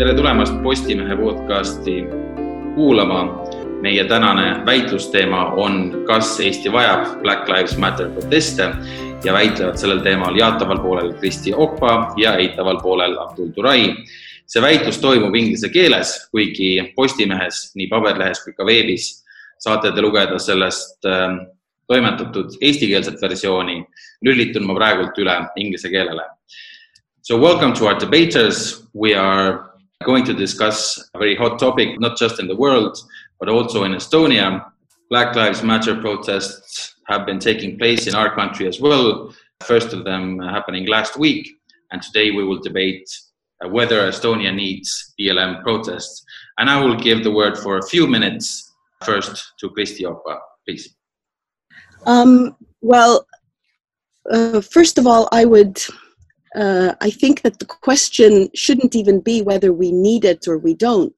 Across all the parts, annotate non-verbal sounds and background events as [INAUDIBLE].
tere tulemast Postimehe podcasti kuulama. meie tänane väitlusteema on, kas Eesti vajab Black Lives Matter proteste ja väitlevad sellel teemal jaataval poolel Kristi Opa ja eitaval poolel Abdul Turai. see väitlus toimub inglise keeles, kuigi Postimehes, nii paberlehes kui ka veebis saate te lugeda sellest äh, toimetatud eestikeelset versiooni. lülitun ma praegult üle inglise keelele. So welcome to our debaters. We are going to discuss a very hot topic, not just in the world, but also in Estonia. Black Lives Matter protests have been taking place in our country as well. First of them happening last week. And today we will debate uh, whether Estonia needs BLM protests. And I will give the word for a few minutes first to Kristi Ockba, please. Um, well, uh, first of all, I would uh, I think that the question shouldn't even be whether we need it or we don't.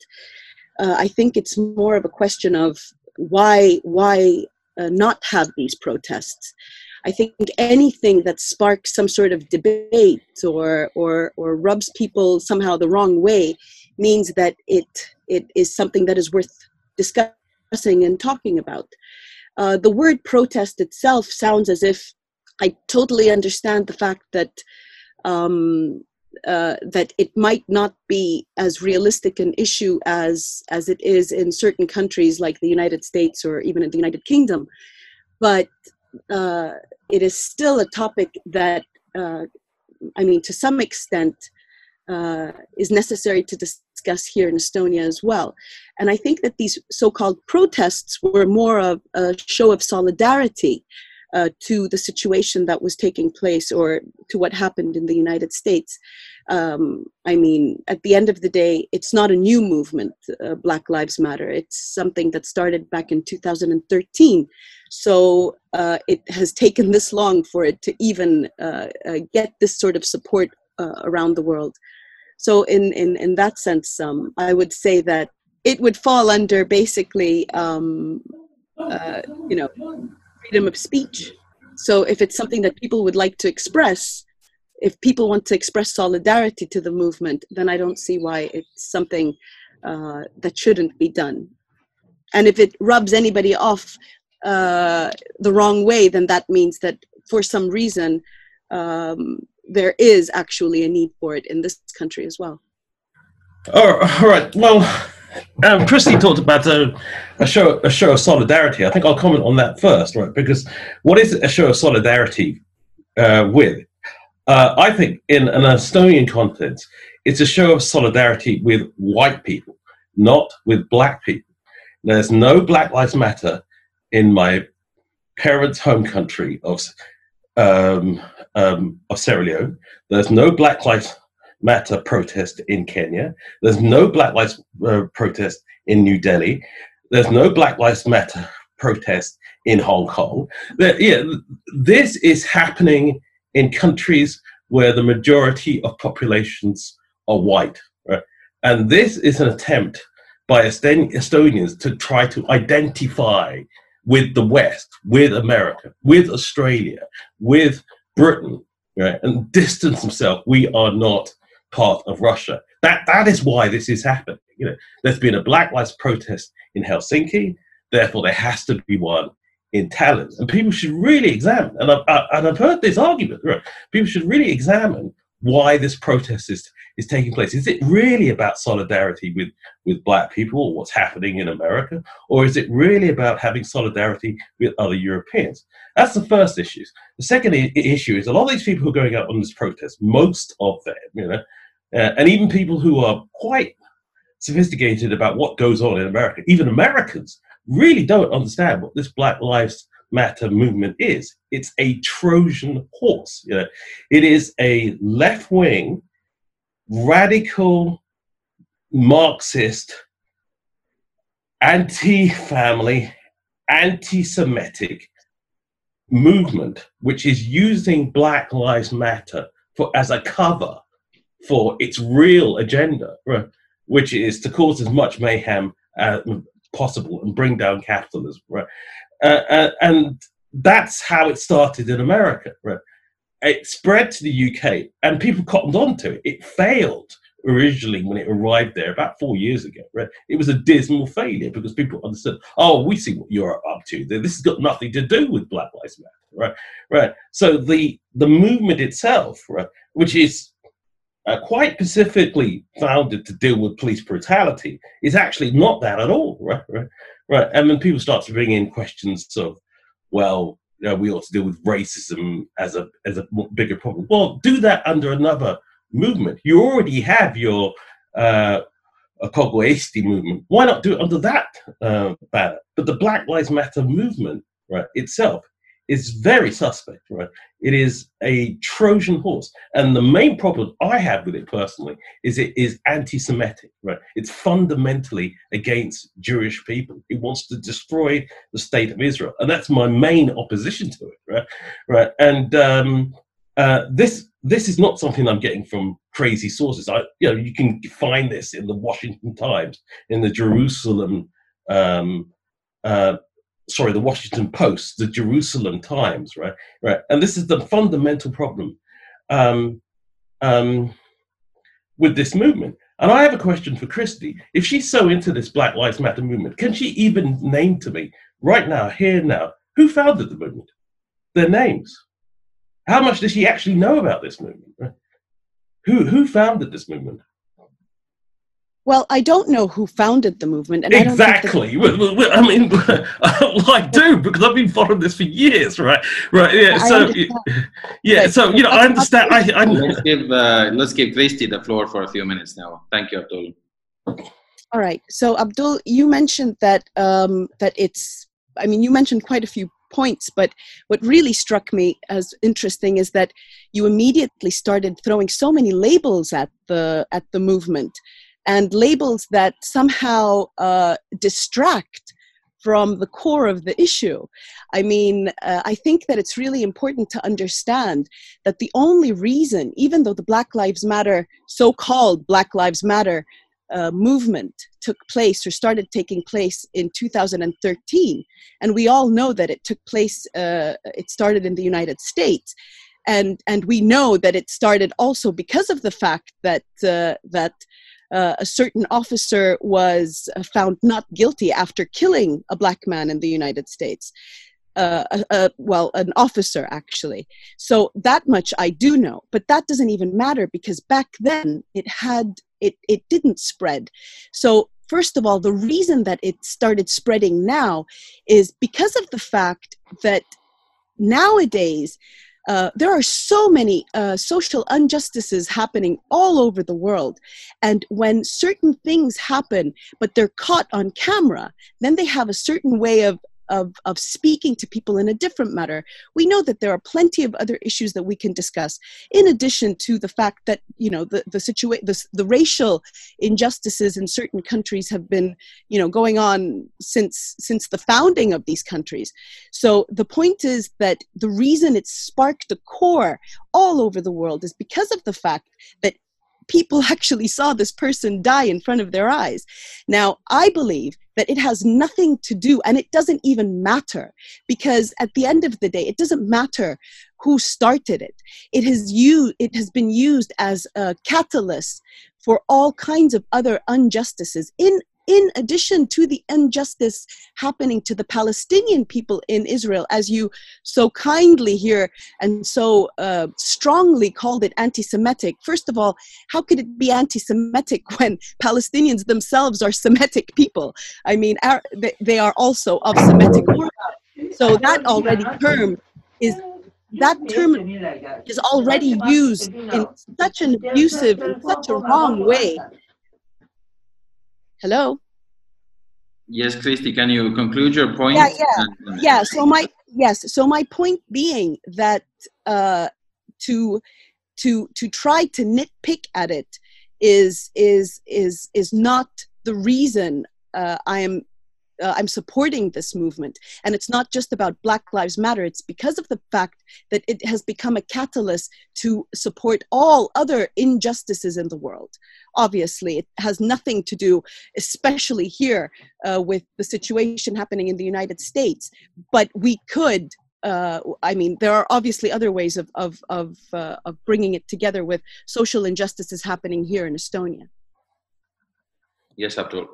Uh, I think it's more of a question of why why uh, not have these protests. I think anything that sparks some sort of debate or or or rubs people somehow the wrong way means that it it is something that is worth discussing and talking about. Uh, the word protest itself sounds as if I totally understand the fact that um, uh, that it might not be as realistic an issue as as it is in certain countries like the United States or even in the United Kingdom, but uh, it is still a topic that uh, I mean, to some extent, uh, is necessary to discuss here in Estonia as well. And I think that these so-called protests were more of a show of solidarity uh, to the situation that was taking place or to what happened in the United States. Um, I mean, at the end of the day, it's not a new movement, uh, Black Lives Matter. It's something that started back in 2013. So uh, it has taken this long for it to even uh, uh, get this sort of support uh, around the world. So, in, in, in that sense, um, I would say that it would fall under basically, um, you know, freedom of speech. So if it's something that people would like to express, if people want to express solidarity to the movement, then I don't see why it's something uh, that shouldn't be done. And if it rubs anybody off uh, the wrong way, then that means that for some reason um, there is actually a need for it in this country as well. all right. Well, um, Kristi talked about a, a, show a show of solidarity. I think I'll comment on that first, right? Because what is a show of solidarity uh, with? Uh, I think in an Estonian context, it's a show of solidarity with white people, not with black people. There's no Black Lives Matter in my parents' home country of um, um, of Sierra Leone. There's no Black Lives Matter protest in Kenya. There's no Black Lives uh, protest in New Delhi. There's no Black Lives Matter protest in Hong Kong. Yeah, this is happening in countries where the majority of populations are white. Right? And this is an attempt by Estonians to try to identify with the West, with America, with Australia, with Britain, right? and distance themselves. We are not part of Russia. That that is why this is happening. You know, there's been a Black Lives protest in Helsinki, therefore there has to be one in Tallinn, and people should really examine. And I've, I, and I've heard this argument. Right? People should really examine why this protest is is taking place. Is it really about solidarity with with Black people, or what's happening in America, or is it really about having solidarity with other Europeans? That's the first issue. The second I- issue is a lot of these people who are going out on this protest, most of them, you know, uh, and even people who are quite sophisticated about what goes on in America, even Americans, really don't understand what this Black Lives Matter movement is. It's a Trojan horse. You know, it is a left-wing, radical, Marxist, anti-family, anti-Semitic movement, which is using Black Lives Matter for as a cover for its real agenda, right, which is to cause as much mayhem as possible and bring down capitalism. Right? Uh, uh, and that's how it started in America. Right? It spread to the UK and people cottoned on to it. It failed originally when it arrived there about four years ago, right? It was a dismal failure because people understood, oh, we see what you're up to. This has got nothing to do with Black Lives Matter, right? Right. So the the movement itself, right, which is uh, quite specifically founded to deal with police brutality, is actually not that at all, [LAUGHS] right? Right. Right. And then people start to bring in questions of, well, you know, we ought to deal with racism as a as a bigger problem. Well, do that under another movement. You already have your uh, Akogwa movement. Why not do it under that uh, banner? But the Black Lives Matter movement, right, itself is very suspect, right? It is a Trojan horse. And the main problem I have with it personally is it is anti Semitic, right? It's fundamentally against Jewish people. It wants to destroy the state of Israel. And that's my main opposition to it, right? Right. And um, uh, this this is not something I'm getting from crazy sources. I, you know, you can find this in the Washington Times, in the Jerusalem, um, uh, sorry, the Washington Post, the Jerusalem Times, right, right. And this is the fundamental problem um, um, with this movement. And I have a question for Kristi. If she's so into this Black Lives Matter movement, can she even name to me right now, here now, who founded the movement? Their names. How much does she actually know about this movement? Who who founded this movement? Well, I don't know who founded the movement. And exactly. I, I mean, [LAUGHS] well, I do because I've been following this for years, right? Right. Yeah. So, yeah. So you know, I understand. I, I let's give uh, let's give Kristi the floor for a few minutes now. Thank you, Abdul. All right. So, Abdul, you mentioned that um, that it's. I mean, you mentioned quite a few points, but what really struck me as interesting is that you immediately started throwing so many labels at the at the movement, and labels that somehow uh, distract from the core of the issue. I mean, uh, I think that it's really important to understand that the only reason, even though the Black Lives Matter, so called Black Lives Matter uh, movement took place or started taking place in 2013 and we all know that it took place uh, it started in the united states and and we know that it started also because of the fact that uh, that uh, a certain officer was found not guilty after killing a black man in the United States. Uh, well, an officer actually. So that much I do know, but that doesn't even matter because back then it had it, it didn't spread. So, first of all, the reason that it started spreading now is because of the fact that nowadays uh, there are so many uh, social injustices happening all over the world. And when certain things happen, but they're caught on camera, then they have a certain way of of, of speaking to people in a different manner, we know that there are plenty of other issues that we can discuss, in addition to the fact that, you know, the, the situation, the, the racial injustices in certain countries have been, you know, going on since, since the founding of these countries. So the point is that the reason it sparked a core all over the world is because of the fact that people [LAUGHS] actually saw this person die in front of their eyes. Now, I believe that it has nothing to do, and it doesn't even matter, because at the end of the day, it doesn't matter who started it. It has used, it has been used as a catalyst for all kinds of other injustices in in addition to the injustice happening to the Palestinian people in Israel, as you so kindly here and so uh, strongly called it anti Semitic, first of all, how could it be anti Semitic [LAUGHS] when Palestinians themselves are Semitic people? I mean, our, they are also of Semitic origin. So that already term is that term is already used in such an abusive, in such a wrong way Hello? Yes, Kristi, can you conclude your point? Yeah, yeah. yeah, so my yes, so my point being that uh to to to try to nitpick at it is is is is not the reason uh, I am uh, I'm supporting this movement. And it's not just about Black Lives Matter, it's because of the fact that it has become a catalyst to support all other injustices in the world. Obviously, it has nothing to do, especially here, uh, with the situation happening in the United States. But we could uh, I mean, there are obviously other ways of of of, uh, of bringing it together with social injustices happening here in Estonia. Yes, Abdul.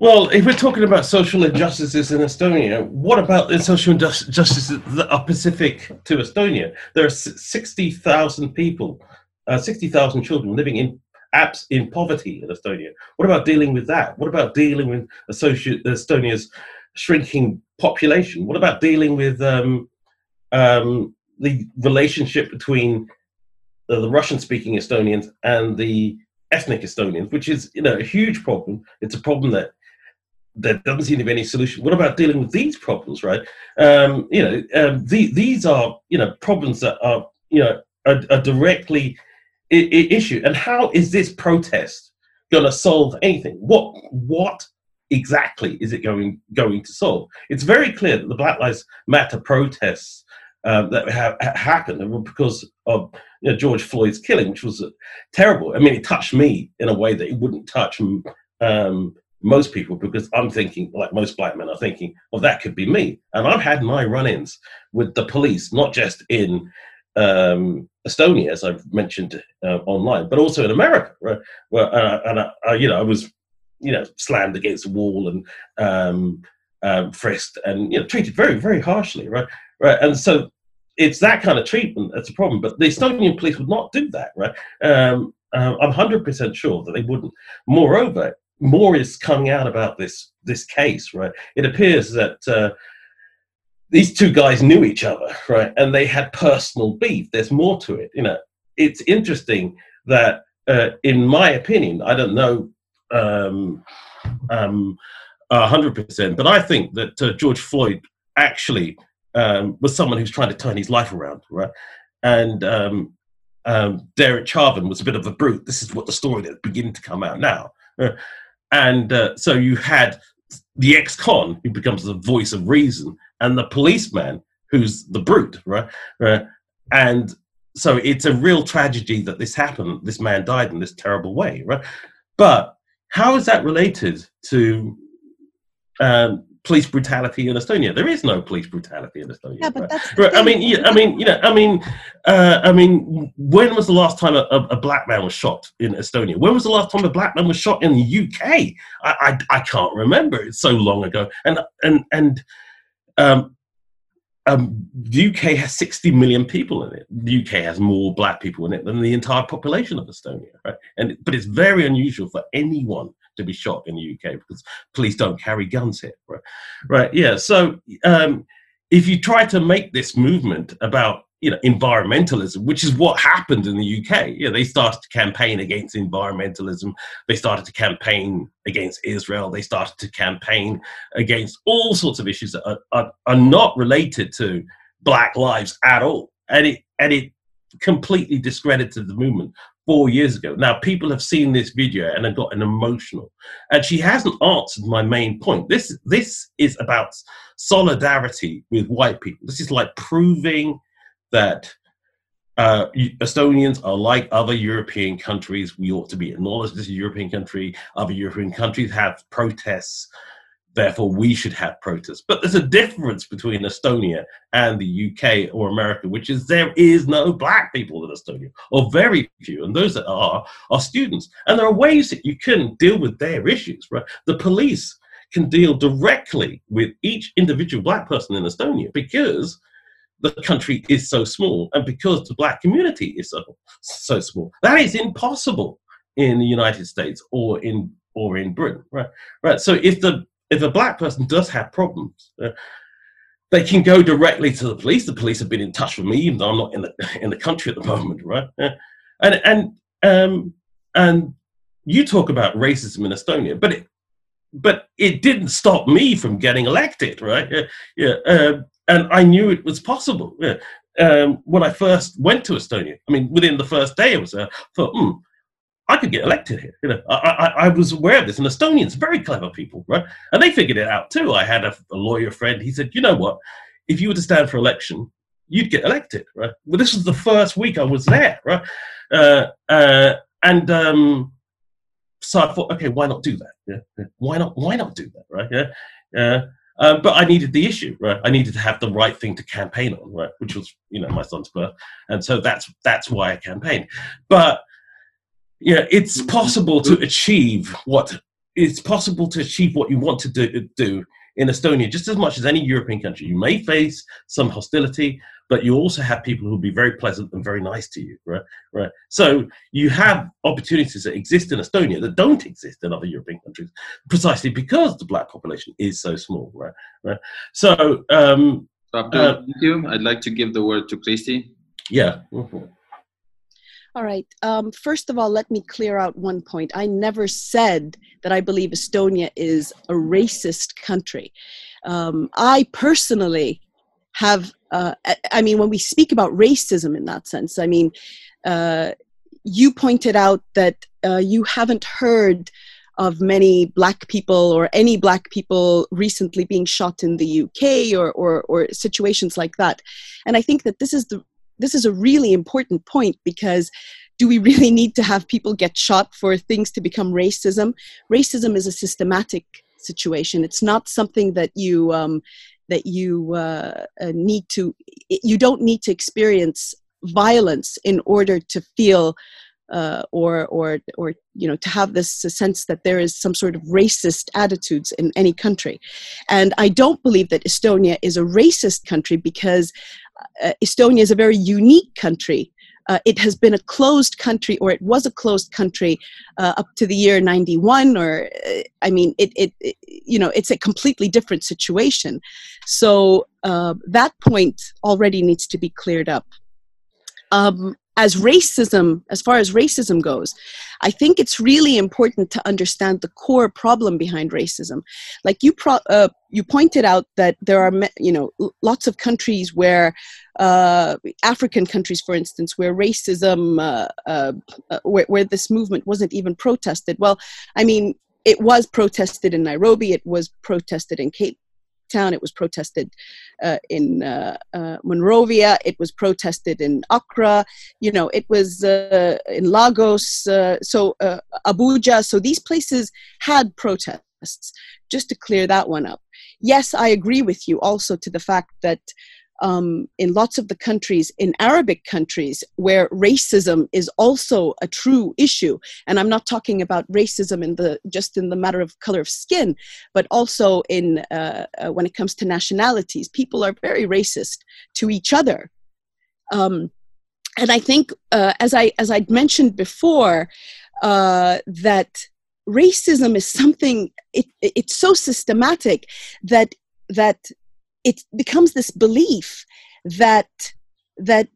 Well, if we're talking about social injustices in Estonia, what about the social injustices that are specific to Estonia? There are 60,000 people, uh, 60,000 children living in apps in poverty in Estonia. What about dealing with that? What about dealing with Estonia's shrinking population? What about dealing with um, um, the relationship between uh, the Russian-speaking Estonians and the ethnic Estonians, which is you know a huge problem. It's a problem that there doesn't seem to be any solution. What about dealing with these problems, right? Um, you know, um, the, these are you know problems that are you know are, are directly I- I issue. And how is this protest going to solve anything? What what exactly is it going going to solve? It's very clear that the Black Lives Matter protests um, that have happened were because of you know, George Floyd's killing, which was terrible. I mean, it touched me in a way that it wouldn't touch um, most people because I'm thinking, like most black men are thinking, well, that could be me. And I've had my run ins with the police, not just in um, Estonia, as I've mentioned uh, online, but also in America, right? Well, uh, and I, I, you know, I was, you know, slammed against a wall and um, um, frisked and you know treated very, very harshly, right? Right, and so it's that kind of treatment that's a problem. But the Estonian police would not do that, right? Um, uh, I'm 100% sure that they wouldn't. Moreover, more is coming out about this this case, right? It appears that uh, these two guys knew each other, right, and they had personal beef. There's more to it, you know. It's interesting that, uh, in my opinion, I don't know um, um, 100%, but I think that uh, George Floyd actually um, was someone who's trying to turn his life around, right? And um, um, Derek Chauvin was a bit of a brute. This is what the story that's beginning to come out now. Uh, and uh, so you had the ex-con who becomes the voice of reason, and the policeman who's the brute, right? And so it's a real tragedy that this happened. This man died in this terrible way, right? But how is that related to um, police brutality in Estonia. There is no police brutality in Estonia. Yeah, but that's right. I mean, yeah, I mean, you know, I mean, uh, I mean, when was the last time a, a, black man was shot in Estonia? When was the last time a black man was shot in the UK? I, I, I can't remember. It's so long ago. And and and um, um, the UK has 60 million people in it. The UK has more black people in it than the entire population of Estonia, right? And but it's very unusual for anyone to be shot in the UK because police don't carry guns here, right? Right? Yeah. So um, if you try to make this movement about you know environmentalism, which is what happened in the UK, yeah, they started to campaign against environmentalism. They started to campaign against Israel. They started to campaign against all sorts of issues that are, are, are not related to Black lives at all, and it and it completely discredited the movement four years ago. Now, people have seen this video and have gotten emotional. And she hasn't answered my main point. This, this is about solidarity with white people. This is like proving that uh, Estonians are like other European countries. We ought to be acknowledged as a European country. Other European countries have protests therefore we should have protests. But there's a difference between Estonia and the UK or America, which is there is no black people in Estonia, or very few, and those that are are students. And there are ways that you can deal with their issues, right? The police can deal directly with each individual black person in Estonia because the country is so small and because the black community is so so small. That is impossible in the United States or in or in Britain, right? Right. So if the if a black person does have problems, uh, they can go directly to the police. The police have been in touch with me, even though I'm not in the in the country at the moment, right? Uh, and and um, and you talk about racism in Estonia, but it but it didn't stop me from getting elected, right? Yeah, yeah. Uh, and I knew it was possible. Yeah. Um, when I first went to Estonia, I mean, within the first day, I was uh, thought, hmm, I could get elected here. You know, I, I, I, was aware of this, and Estonians, are very clever people, right? And they figured it out too. I had a, a, lawyer friend. He said, you know what? If you were to stand for election, you'd get elected, right? Well, this was the first week I was there, right? Uh, uh, and um, so I thought, okay, why not do that? Yeah? Why not? Why not do that, right? Yeah. Uh, Um, but I needed the issue, right? I needed to have the right thing to campaign on, right? Which was, you know, my son's birth, and so that's that's why I campaigned. But yeah, it's possible to achieve what it's possible to achieve what you want to do, do in Estonia just as much as any European country. You may face some hostility, but you also have people who will be very pleasant and very nice to you, right? Right. So you have opportunities that exist in Estonia that don't exist in other European countries, precisely because the black population is so small, right? Right. So, um, Abdul, uh, thank you. I'd like to give the word to Kristi. Yeah. Mm-hmm. All right. Um, first of all, let me clear out one point. I never said that I believe Estonia is a racist country. Um, I personally have, uh, I mean, when we speak about racism in that sense, I mean, uh, you pointed out that uh, you haven't heard of many black people or any black people recently being shot in the UK or, or, or situations like that. And I think that this is the this is a really important point because do we really need to have people get shot for things to become racism? Racism is a systematic situation. It's not something that you um, that you uh, uh, need to. You don't need to experience violence in order to feel uh, or or or you know to have this sense that there is some sort of racist attitudes in any country and i don't believe that estonia is a racist country because uh, Estonia is a very unique country. Uh, it has been a closed country, or it was a closed country uh, up to the year 91, or uh, I mean, it, it, it, you know, it's a completely different situation. So uh, that point already needs to be cleared up. Um, as racism, as far as racism goes, I think it's really important to understand the core problem behind racism. Like you, pro- uh, you pointed out that there are, you know, lots of countries where, uh, African countries, for instance, where racism, uh, uh, uh where, where this movement wasn't even protested. Well, I mean, it was protested in Nairobi. It was protested in Cape town. It was protested uh, in uh, uh, Monrovia. It was protested in Accra. You know, it was uh, in Lagos. Uh, so uh, Abuja. So these places had protests. Just to clear that one up. Yes, I agree with you also to the fact that um, in lots of the countries, in Arabic countries, where racism is also a true issue. And I'm not talking about racism in the just in the matter of color of skin, but also in uh, uh, when it comes to nationalities. People are very racist to each other. Um, and I think, uh, as I as I'd mentioned before, uh, that racism is something it, it's so systematic that that it becomes this belief that that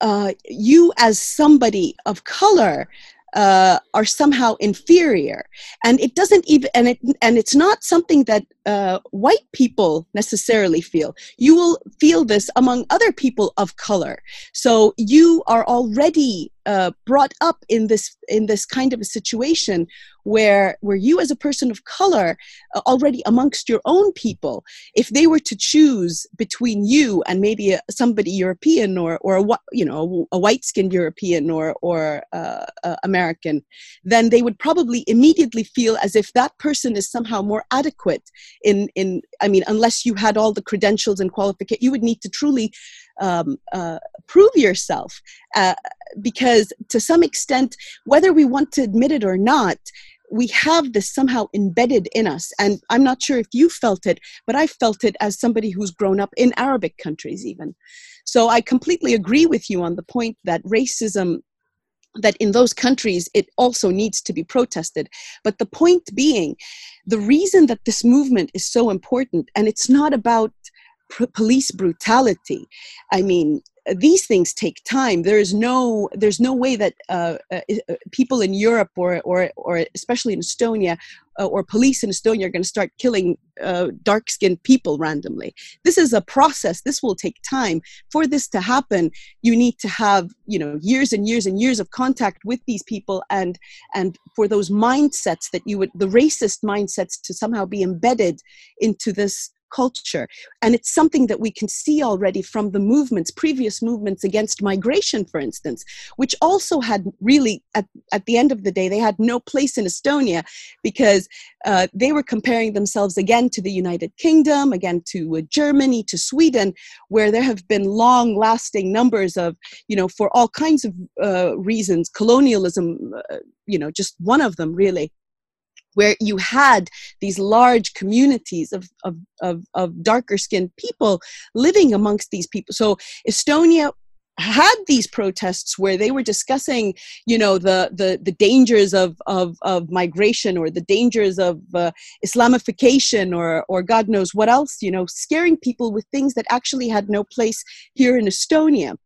uh, you as somebody of color uh, are somehow inferior. And it doesn't even and it and it's not something that uh, white people necessarily feel. You will feel this among other people of color. So you are already uh, brought up in this in this kind of a situation where where you as a person of color uh, already amongst your own people if they were to choose between you and maybe a, somebody european or or a, you know a white skinned european or or uh, uh, american then they would probably immediately feel as if that person is somehow more adequate in in i mean unless you had all the credentials and qualifications you would need to truly um, uh, prove yourself uh, because to some extent whether we want to admit it or not we have this somehow embedded in us. And i'm not sure if you felt it but i felt it as somebody who's grown up in arabic countries even. So i completely agree with you on the point that racism that in those countries it also needs to be protested. But the point being the reason that this movement is so important and it's not about police brutality. I mean these things take time. There is no there's no way that uh, uh, uh, people in europe or or or especially in estonia uh, or police in estonia are going to start killing uh, dark skinned people randomly. This is a process. This will take time. For this to happen you need to have you know years and years and years of contact with these people and and for those mindsets that you would the racist mindsets to somehow be embedded into this culture. And it's something that we can see already from the movements, previous movements against migration, for instance, which also had really, at, at the end of the day, they had no place in Estonia because uh, they were comparing themselves again to the United Kingdom, again to uh, Germany, to Sweden, where there have been long lasting numbers of, you know, for all kinds of uh, reasons, colonialism, uh, you know, just one of them really where you had these large communities of, of, of, of darker skinned people living amongst these people. So Estonia had these protests where they were discussing you know the the, the dangers of, of, of migration or the dangers of uh, islamification or or god knows what else you know scaring people with things that actually had no place here in estonia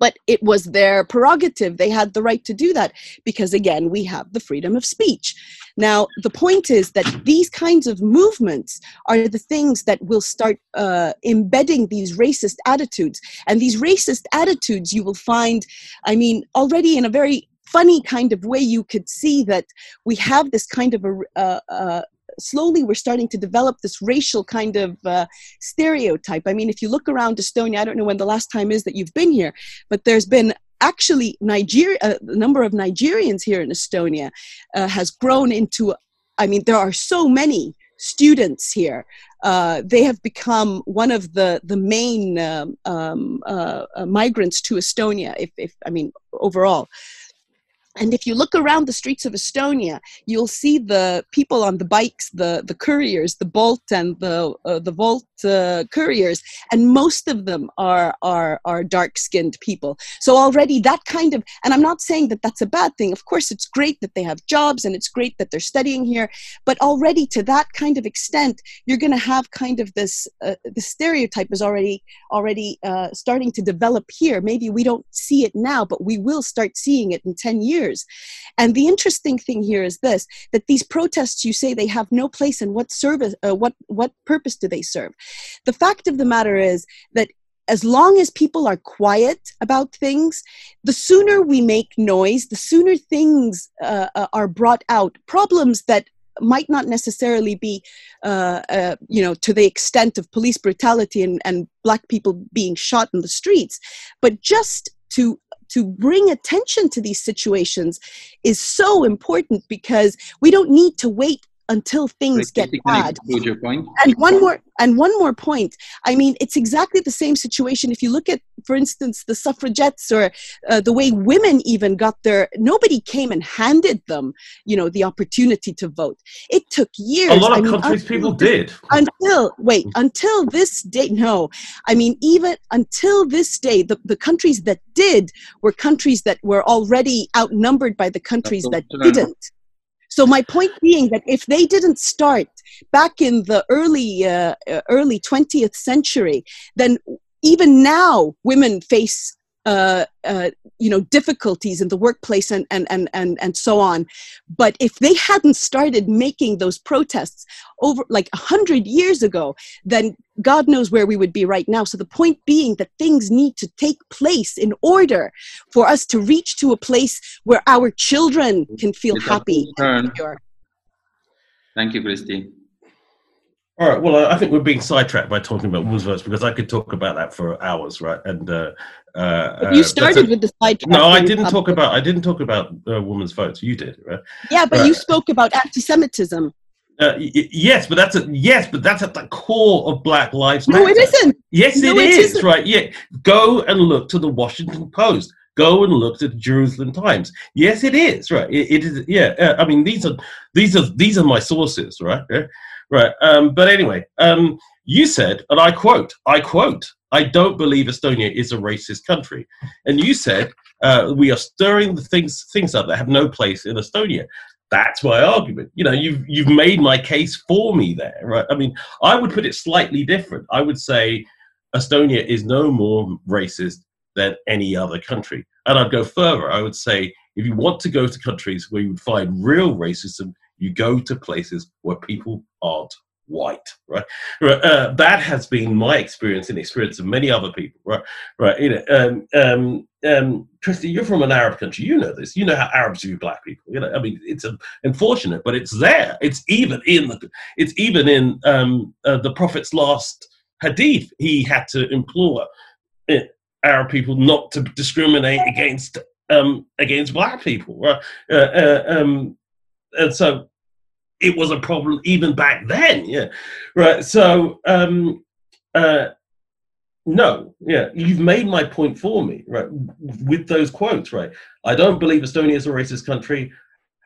but it was their prerogative. They had the right to do that because, again, we have the freedom of speech. Now, the point is that these kinds of movements are the things that will start uh, embedding these racist attitudes. And these racist attitudes you will find, I mean, already in a very funny kind of way, you could see that we have this kind of a, uh, uh, slowly we're starting to develop this racial kind of uh, stereotype. I mean, if you look around Estonia, I don't know when the last time is that you've been here, but there's been actually Nigeria, uh, the number of Nigerians here in Estonia uh, has grown into. I mean, there are so many students here. Uh, they have become one of the the main um, um, uh, uh, migrants to Estonia. If, if I mean overall, and if you look around the streets of Estonia, you'll see the people on the bikes, the, the couriers, the Bolt and the, uh, the Wolt couriers, and most of them are, are, are dark skinned people. So already that kind of, and I'm not saying that that's a bad thing. Of course, it's great that they have jobs and it's great that they're studying here, but already to that kind of extent, you're going to have kind of this, uh, the stereotype is already, already uh, starting to develop here. Maybe we don't see it now, but we will start seeing it in 10 years years. And the interesting thing here is this that these protests, you say they have no place and what service, uh, what, what purpose do they serve? The fact of the matter is that as long as people are quiet about things, the sooner we make noise, the sooner things uh, uh are brought out. Problems that might not necessarily be, uh, uh, you know, to the extent of police brutality and, and black people being shot in the streets, but just to to bring attention to these situations is so important because we don't need to wait until things get bad. And one more and one more point. I mean, it's exactly the same situation. If you look at, for instance, the suffragettes or uh, the way women even got their, nobody came and handed them, you know, the opportunity to vote. It took years. A lot of I mean, countries until, people did. Until wait, until this day. No, I mean, even until this day, the, the countries that did were countries that were already outnumbered by the countries that didn't. So my point being that if they didn't start back in the early uh, uh early 20th century, then even now women face uh, uh, you know difficulties in the workplace and, and and and and so on but if they hadn't started making those protests over like a hundred years ago then god knows where we would be right now so the point being that things need to take place in order for us to reach to a place where our children can feel it's happy thank you kristi all right. Well, I think we're being sidetracked by talking about women's because I could talk about that for hours, right? And uh, uh, you uh, started with the sidetrack. No, I didn't talk about. I didn't talk about uh, women's votes. You did, right? Yeah, but you spoke about anti-Semitism. Uh, y- yes, but that's a, yes, but that's at the core of Black Lives Matter. No, it isn't. Yes, no, it, it is. Isn't. Right? Yeah. Go and look to the Washington Post. Go and look to the Jerusalem Times. Yes, it is. Right. it, it is. Yeah. Uh, I mean, these are these are these are my sources. Right. Yeah? Right. Um, but anyway, um, you said, and I quote, I quote, I don't believe Estonia is a racist country. And you said, uh, we are stirring the things, things up that have no place in Estonia. That's my argument. You know, you've, you've made my case for me there, right? I mean, I would put it slightly different. I would say Estonia is no more racist than any other country. And I'd go further. I would say if you want to go to countries where you would find real racism, you go to places where people aren't white right, right uh, that has been my experience and experience of many other people right right you know um, um, um, Kristi, you're from an Arab country. You know this. You know how Arabs view black people. You know, I mean, it's um, unfortunate, but it's there. It's even in the. It's even in um, uh, the Prophet's last hadith. He had to implore uh, Arab people not to discriminate against um, against black people. Uh, uh, um, and so it was a problem even back then. Yeah, right. So um, uh, no, yeah, you've made my point for me, right? With those quotes, right? I don't believe Estonia is a racist country,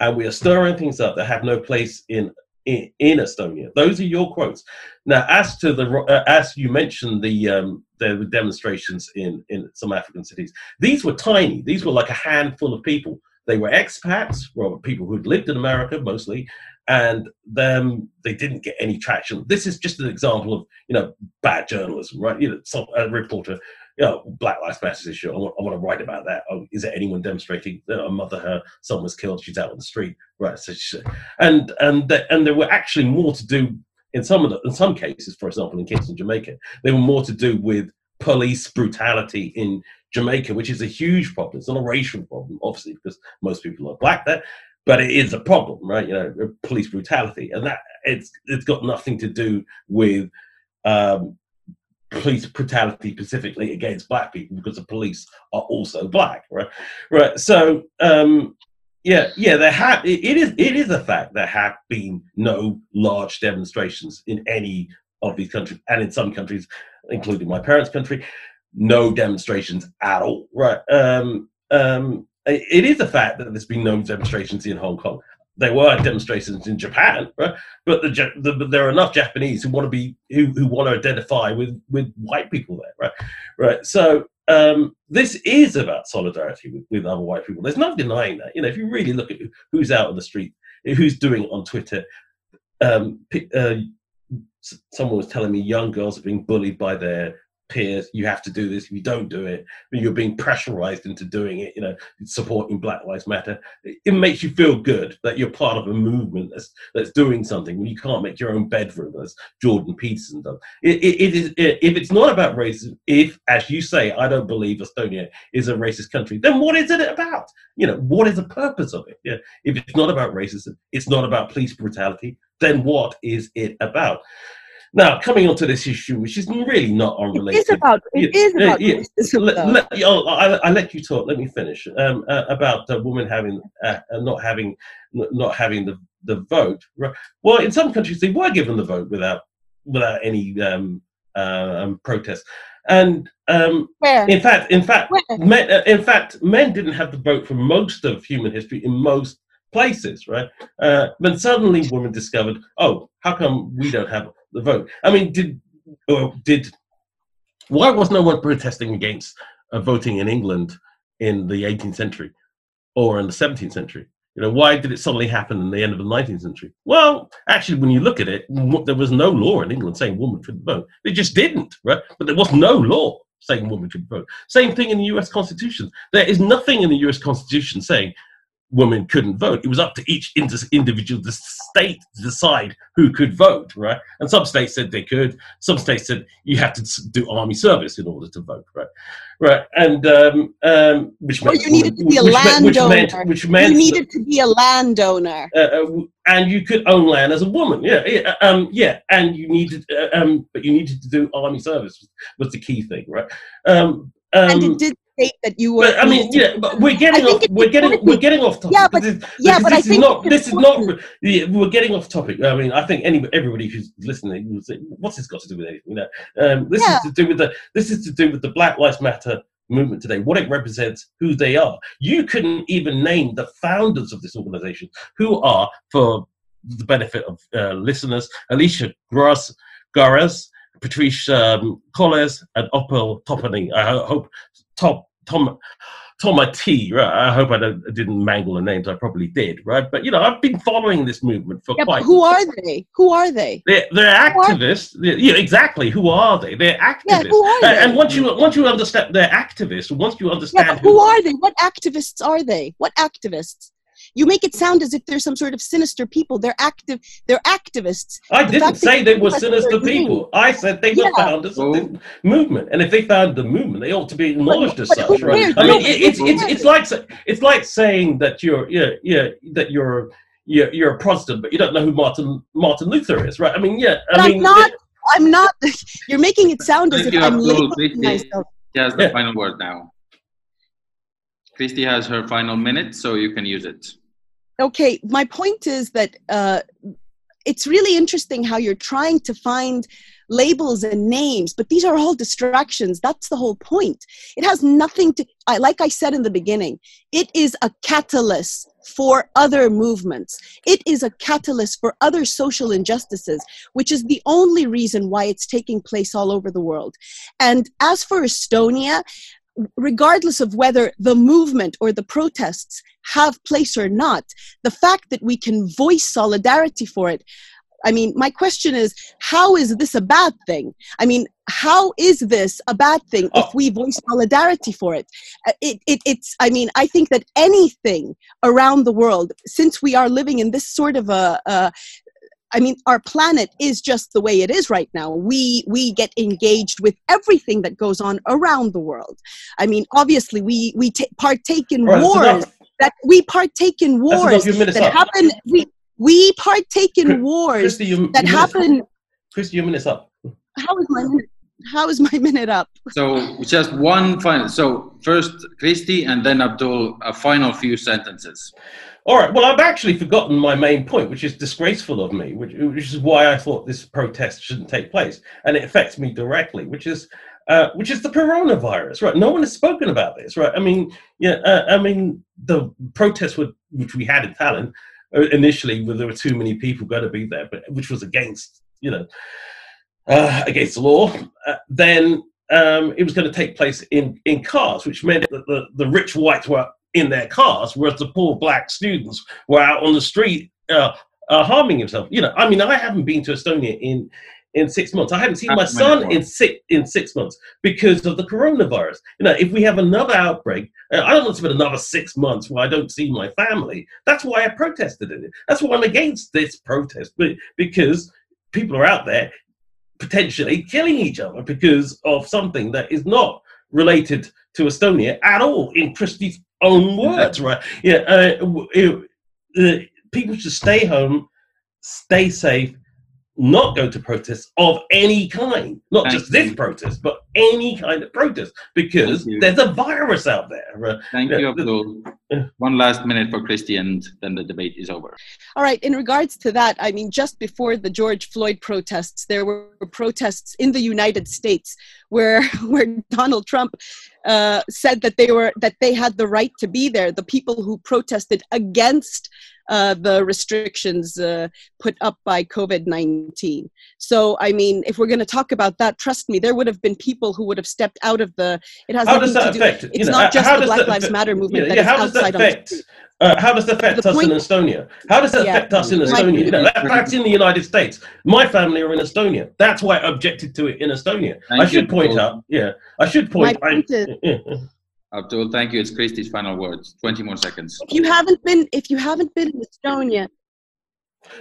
and we are stirring things up that have no place in in, in Estonia. Those are your quotes. Now, as to the uh, as you mentioned the um, the demonstrations in in some African cities, these were tiny. These were like a handful of people. They were expats, well, people who'd lived in America mostly, and then they didn't get any traction. This is just an example of you know bad journalism, right? You know, some a reporter, you know, Black Lives Matter issue. I want, I want to write about that. Oh, is there anyone demonstrating? You know, a mother, her son was killed. She's out on the street, right? So, she, and and the, and there were actually more to do in some of the, in some cases. For example, in Kingston, Jamaica, there were more to do with police brutality in Jamaica, which is a huge problem. It's not a racial problem, obviously, because most people are black there but it is a problem, right? You know, police brutality, and that it's it's got nothing to do with um, police brutality specifically against black people because the police are also black, right? Right. So um, yeah, yeah, there have it, it is it is a fact there have been no large demonstrations in any of these countries, and in some countries, including my parents' country, no demonstrations at all, right? Um, um, it is a fact that there's been no demonstrations in Hong Kong. There were demonstrations in Japan, right? but the, the, there are enough Japanese who want to be who, who want to identify with with white people there, right? Right. So um, this is about solidarity with, with other white people. There's no denying that. You know, if you really look at who's out on the street, who's doing it on Twitter, um, uh, someone was telling me young girls are being bullied by their peers, you have to do this. If you don't do it, you're being pressurized into doing it, you know, supporting Black Lives Matter. It makes you feel good that you're part of a movement that's that's doing something when you can't make your own bedroom, as Jordan Peterson does. It, it, it is if it's not about racism, if, as you say, I don't believe Estonia is a racist country, then what is it about? You know, what is the purpose of it? Yeah, if it's not about racism, it's not about police brutality, then what is it about? Now, coming on to this issue, which is really not unrelated. It is about. It is about. Yeah, yeah. Let, let, oh, I, I, let you talk. Let me finish. Um, uh, about a woman having uh, not having not having the, the vote. Well, in some countries they were given the vote without without any um, uh, um, protest. And um, in fact, in fact, men, uh, in fact, men didn't have the vote for most of human history in most places, right? Uh, but suddenly, women discovered, oh, how come we don't have the vote. I mean, did or did why was no one protesting against uh, voting in England in the 18th century or in the 17th century? You know, why did it suddenly happen in the end of the 19th century? Well, actually, when you look at it, there was no law in England saying women should vote. It just didn't, right? But there was no law saying women should vote. Same thing in the U.S. Constitution. There is nothing in the U.S. Constitution saying women couldn't vote. It was up to each individual the state to decide who could vote, right? And some states said they could. Some states said you have to do army service in order to vote, right? Right, and um, um, which meant you needed to be a landowner. Which meant, which meant you needed to be a landowner, uh, uh, and you could own land as a woman. Yeah, yeah, um, yeah, and you needed, uh, um, but you needed to do army service was the key thing, right? Um, and it um, did state that you were. But, I mean, yeah, but we're getting off. We're getting. We're getting off topic. Yeah, but this, yeah, but this I think not. This is not. Yeah, we're getting off topic. I mean, I think any everybody who's listening will say, "What's this got to do with anything?" You know, um, this yeah. is to do with the. This is to do with the Black Lives Matter movement today, what it represents, who they are. You couldn't even name the founders of this organization, who are, for the benefit of uh, listeners, Alicia Gross, Garas, Patrisse um, Colles, and Opal Topany. I hope Top Tom Tom T, right? I hope I, I, didn't mangle the names. I probably did, right? But you know, I've been following this movement for yeah, quite. who are they? Who are they? They're, they're activists. They're, yeah, exactly. Who are they? They're activists. Yeah, who are they? And once you once you understand they're activists, once you understand yeah, who, who are they? What activists are they? What activists? You make it sound as if they're some sort of sinister people. They're active. They're activists. I The didn't say they were sinister they're people. I said they were Yeah. founders of this movement, and if they found the movement, they ought to be acknowledged as but such, right? cares? I mean, No, it, who it's it's it's like it's like saying that you're yeah yeah that you're you're, you're a Protestant, but you don't know who Martin Martin Luther is, right? I mean, yeah, But I I'm mean, not. I'm not. [LAUGHS] You're making it sound as if I'm Abdul. labeling myself. She has the Yeah. final word now. Kristi has her final minute, so you can use it. Okay my point is that uh, it's really interesting how you're trying to find labels and names but these are all distractions. That's the whole point. It has nothing to I, like i said in the beginning it is a catalyst for other movements. It is a catalyst for other social injustices which is the only reason why it's taking place all over the world. And as for estonia regardless of whether the movement or the protests have place or not, the fact that we can voice solidarity for it. I mean, my question is, how is this a bad thing? I mean, how is this a bad thing if we voice solidarity for it? Uh, it, it? It's, I mean, I think that anything around the world, since we are living in this sort of a, a I mean, our planet is just the way it is right now. We we get engaged with everything that goes on around the world. I mean, obviously, we we ta partake in Right, wars that we partake in wars Your minute's that up. happen. We we partake in Chris- wars Kristi, your, that your minute's- happen. Kristi, your minute's up. How is my minute? How is my minute up? So just one final. So first Kristi, and then Abdul. A final few sentences. All right. Well, I've actually forgotten my main point, which is disgraceful of me, which, which is why I thought this protest shouldn't take place, and it affects me directly, which is. Uh, which is the coronavirus, right? No one has spoken about this, right? I mean, yeah, uh, I mean, the protests would, which we had in Tallinn uh, initially, where there were too many people going to be there, but which was against, you know, uh, against the law. Uh, then um, it was going to take place in in cars, which meant that the, the rich whites were in their cars, whereas the poor black students were out on the street uh, uh, harming himself. You know, I mean, I haven't been to Estonia in in six months. I haven't seen my That's many son in six in six months because of the coronavirus. You know, if we have another outbreak, uh, I don't want to spend another six months where I don't see my family. That's why I protested in it. That's why I'm against this protest, but because people are out there potentially killing each other because of something that is not related to Estonia at all, in Kristi's own words, right? Yeah, uh, it- uh, people should stay home, stay safe, not go to protests of any kind, not Thank just this protest, but any kind of protest, because there's a virus out there. Thank you, Abdul. One last minute for Kristi, and then the debate is over. All right. In regards to that, I mean, just before the George Floyd protests, there were protests in the United States where [LAUGHS] where Donald Trump uh, said that they were that they had the right to be there. The people who protested against uh, the restrictions uh, put up by COVID nineteen. So, I mean, if we're going to talk about that, trust me, there would have been people who would have stepped out of the. It has How nothing does that to do. affect? you It's know, not just the Black that Lives affect- Matter movement Yeah, that yeah, is how does that outside affect? Uh, how does that affect The us point- in Estonia? How does that Yeah. affect us in My- Estonia? You know, that, that's in the United States. My family are in Estonia. That's why I objected to it in Estonia. Thank I should you, point Paul. out, yeah, I should point. My point I, is- yeah, yeah. Abdul, thank you. It's Kristi's final words. 20 more seconds. If you haven't been, if you haven't been in Estonia,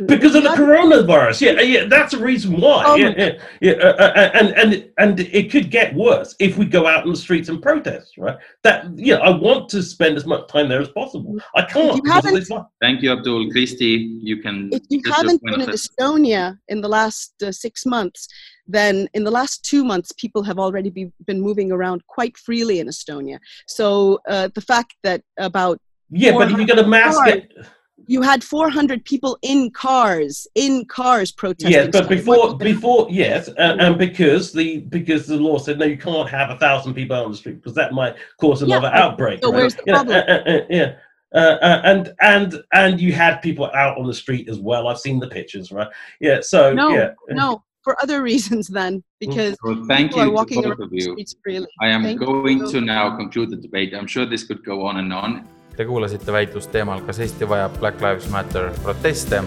because of the coronavirus. Yeah, yeah, that's the reason why. Oh yeah, yeah, yeah, uh, uh, and and and it could get worse if we go out in the streets and protest. Right? That yeah, I want to spend as much time there as possible. I can't. you haven't- this Thank you, Abdul. Kristi, you can. if you haven't been in. Estonia in the last uh, six months, then in the last two months, people have already be, been moving around quite freely in Estonia. So uh, the fact that about yeah, but if you got a mask. Cars. it- you had 400 people in cars, in cars protesting. Yes, but before before yes, and, and because the because the law said no, you can't have a thousand people out on the street because that might cause another Yeah, outbreak. so right? where's the You know, problem? uh, uh, uh, yeah. Uh, uh, and and and you had people out on the street as well. I've seen the pictures, right? Yeah. So no, yeah. no, for other [LAUGHS] reasons then, because So thank people are you to walking both around of the streets freely. I am Thank going you. to now conclude the debate. I'm sure this could go on and on. Te kuulasite väitlust teemal, kas Eesti vajab Black Lives Matter proteste.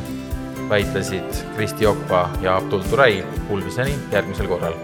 väitlesid Kristi Okpa ja Abdul Turay. Kuulmiseni järgmisel korral